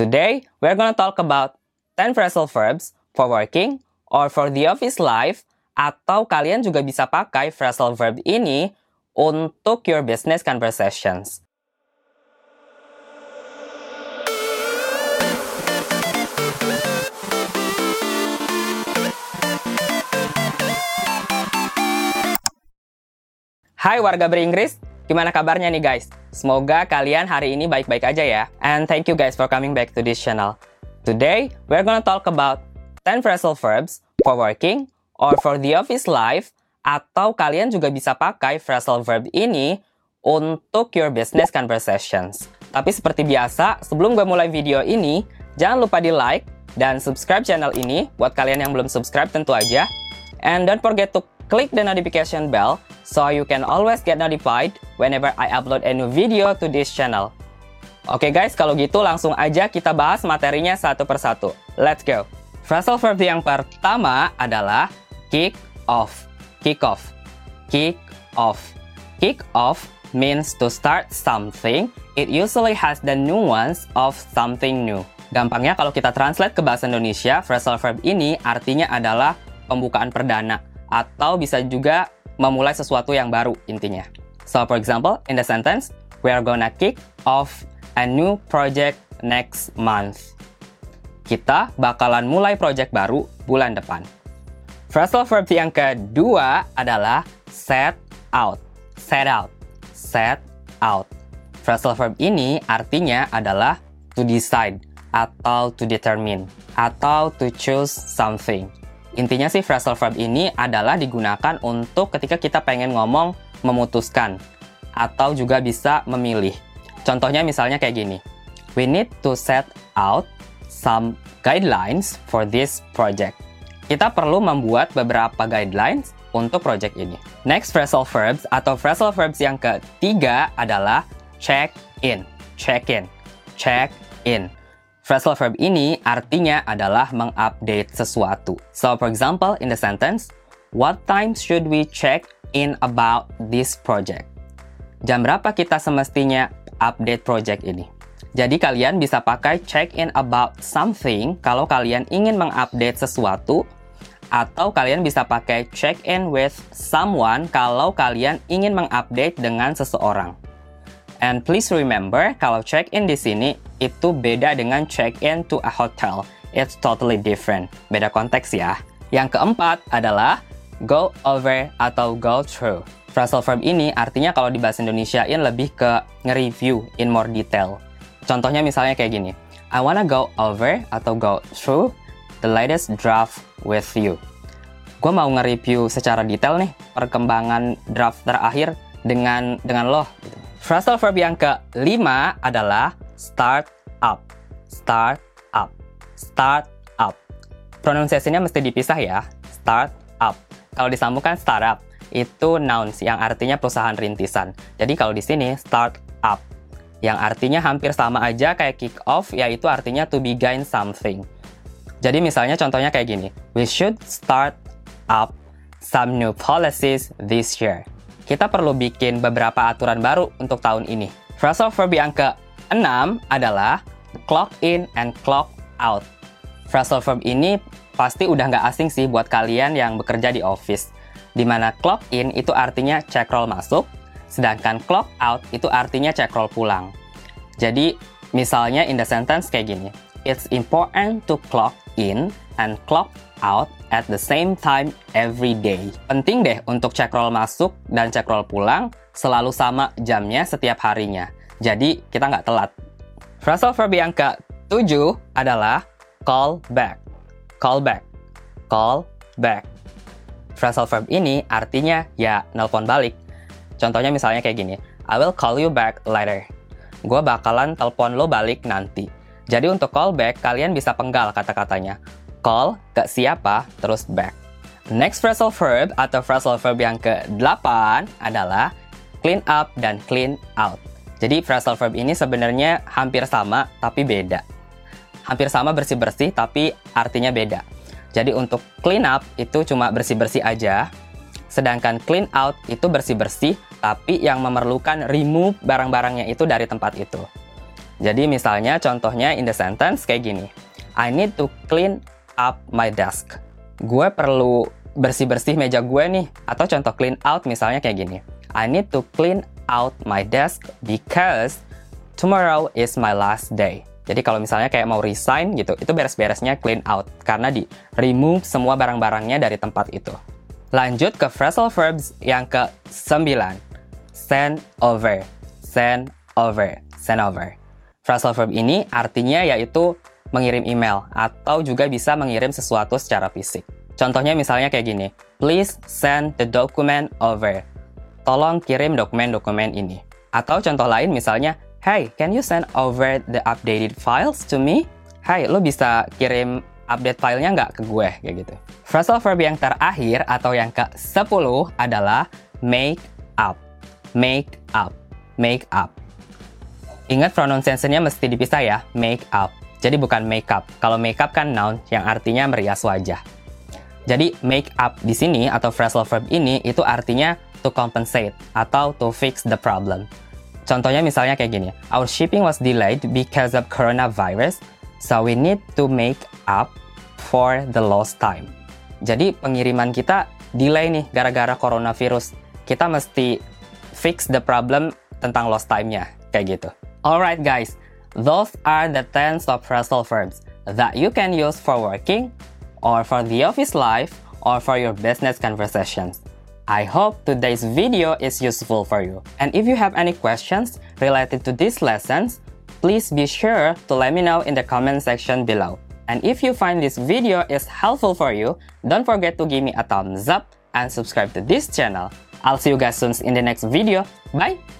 Today, we're gonna talk about 10 phrasal verbs for working or for the office life atau kalian juga bisa pakai phrasal verb ini untuk your business conversations. Hai warga beringgris, gimana kabarnya nih guys? Semoga kalian hari ini baik-baik aja ya. And thank you guys for coming back to this channel. Today, we're gonna talk about 10 phrasal verbs for working or for the office life atau kalian juga bisa pakai phrasal verb ini untuk your business conversations. Tapi seperti biasa, sebelum gue mulai video ini, jangan lupa di like dan subscribe channel ini buat kalian yang belum subscribe tentu aja. And don't forget to click the notification bell so you can always get notified whenever I upload a new video to this channel. Oke okay guys, kalau gitu langsung aja kita bahas materinya satu persatu. Let's go! Phrasal verb yang pertama adalah kick off. Kick off. Kick off. Kick off means to start something. It usually has the nuance of something new. Gampangnya kalau kita translate ke bahasa Indonesia, phrasal verb ini artinya adalah pembukaan perdana atau bisa juga memulai sesuatu yang baru intinya. So for example, in the sentence, we are gonna kick off a new project next month. Kita bakalan mulai project baru bulan depan. Phrasal verb yang kedua adalah set out. Set out. Set out. Phrasal verb ini artinya adalah to decide atau to determine atau to choose something. Intinya sih phrasal verb ini adalah digunakan untuk ketika kita pengen ngomong memutuskan atau juga bisa memilih. Contohnya misalnya kayak gini. We need to set out some guidelines for this project. Kita perlu membuat beberapa guidelines untuk project ini. Next phrasal verbs atau phrasal verbs yang ketiga adalah check in, check in, check in. Phrasal verb ini artinya adalah mengupdate sesuatu. So, for example, in the sentence, What time should we check in about this project? Jam berapa kita semestinya update project ini? Jadi kalian bisa pakai check in about something kalau kalian ingin mengupdate sesuatu atau kalian bisa pakai check in with someone kalau kalian ingin mengupdate dengan seseorang. And please remember, kalau check-in di sini itu beda dengan check-in to a hotel. It's totally different. Beda konteks ya. Yang keempat adalah go over atau go through. Phrasal verb ini artinya kalau di bahasa Indonesia-in lebih ke nge-review in more detail. Contohnya misalnya kayak gini. I wanna go over atau go through the latest draft with you. Gue mau nge-review secara detail nih perkembangan draft terakhir dengan dengan lo. Phrasal verb yang kelima adalah start up. Start up. Start up. Pronunciasinya mesti dipisah ya. Start up. Kalau disambungkan startup itu nouns yang artinya perusahaan rintisan. Jadi kalau di sini start up yang artinya hampir sama aja kayak kick off yaitu artinya to begin something. Jadi misalnya contohnya kayak gini. We should start up some new policies this year kita perlu bikin beberapa aturan baru untuk tahun ini. Phrasal verb yang ke-6 adalah clock in and clock out. Phrasal verb ini pasti udah nggak asing sih buat kalian yang bekerja di office. Di mana clock in itu artinya check roll masuk, sedangkan clock out itu artinya check roll pulang. Jadi, misalnya in the sentence kayak gini. It's important to clock in and clock out at the same time every day. Penting deh untuk cek roll masuk dan cek roll pulang selalu sama jamnya setiap harinya. Jadi kita nggak telat. Phrasal verb yang ke-7 adalah call back. Call back. Call back. Phrasal verb ini artinya ya nelpon balik. Contohnya misalnya kayak gini. I will call you back later. Gue bakalan telepon lo balik nanti. Jadi untuk call back, kalian bisa penggal kata-katanya call ke siapa, terus back. Next phrasal verb atau phrasal verb yang ke-8 adalah clean up dan clean out. Jadi phrasal verb ini sebenarnya hampir sama tapi beda. Hampir sama bersih-bersih tapi artinya beda. Jadi untuk clean up itu cuma bersih-bersih aja. Sedangkan clean out itu bersih-bersih tapi yang memerlukan remove barang-barangnya itu dari tempat itu. Jadi misalnya contohnya in the sentence kayak gini. I need to clean up my desk. Gue perlu bersih-bersih meja gue nih. Atau contoh clean out misalnya kayak gini. I need to clean out my desk because tomorrow is my last day. Jadi kalau misalnya kayak mau resign gitu, itu beres-beresnya clean out karena di remove semua barang-barangnya dari tempat itu. Lanjut ke phrasal verbs yang ke-9. Send over, send over, send over. Phrasal verb ini artinya yaitu mengirim email atau juga bisa mengirim sesuatu secara fisik. Contohnya misalnya kayak gini, please send the document over. Tolong kirim dokumen-dokumen ini. Atau contoh lain misalnya, hey, can you send over the updated files to me? Hey, lo bisa kirim update filenya nggak ke gue? Kayak gitu. Phrasal verb yang terakhir atau yang ke-10 adalah make up. Make up. Make up. Ingat pronunciation-nya mesti dipisah ya, make up. Jadi bukan makeup. Kalau makeup kan noun yang artinya merias wajah. Jadi make up di sini atau phrasal verb ini itu artinya to compensate atau to fix the problem. Contohnya misalnya kayak gini, our shipping was delayed because of coronavirus, so we need to make up for the lost time. Jadi pengiriman kita delay nih gara-gara coronavirus. Kita mesti fix the problem tentang lost time-nya, kayak gitu. Alright guys, those are the 10 of phrasal verbs that you can use for working or for the office life, or for your business conversations. I hope today's video is useful for you. And if you have any questions related to these lessons, please be sure to let me know in the comment section below. And if you find this video is helpful for you, don't forget to give me a thumbs up and subscribe to this channel. I'll see you guys soon in the next video. Bye!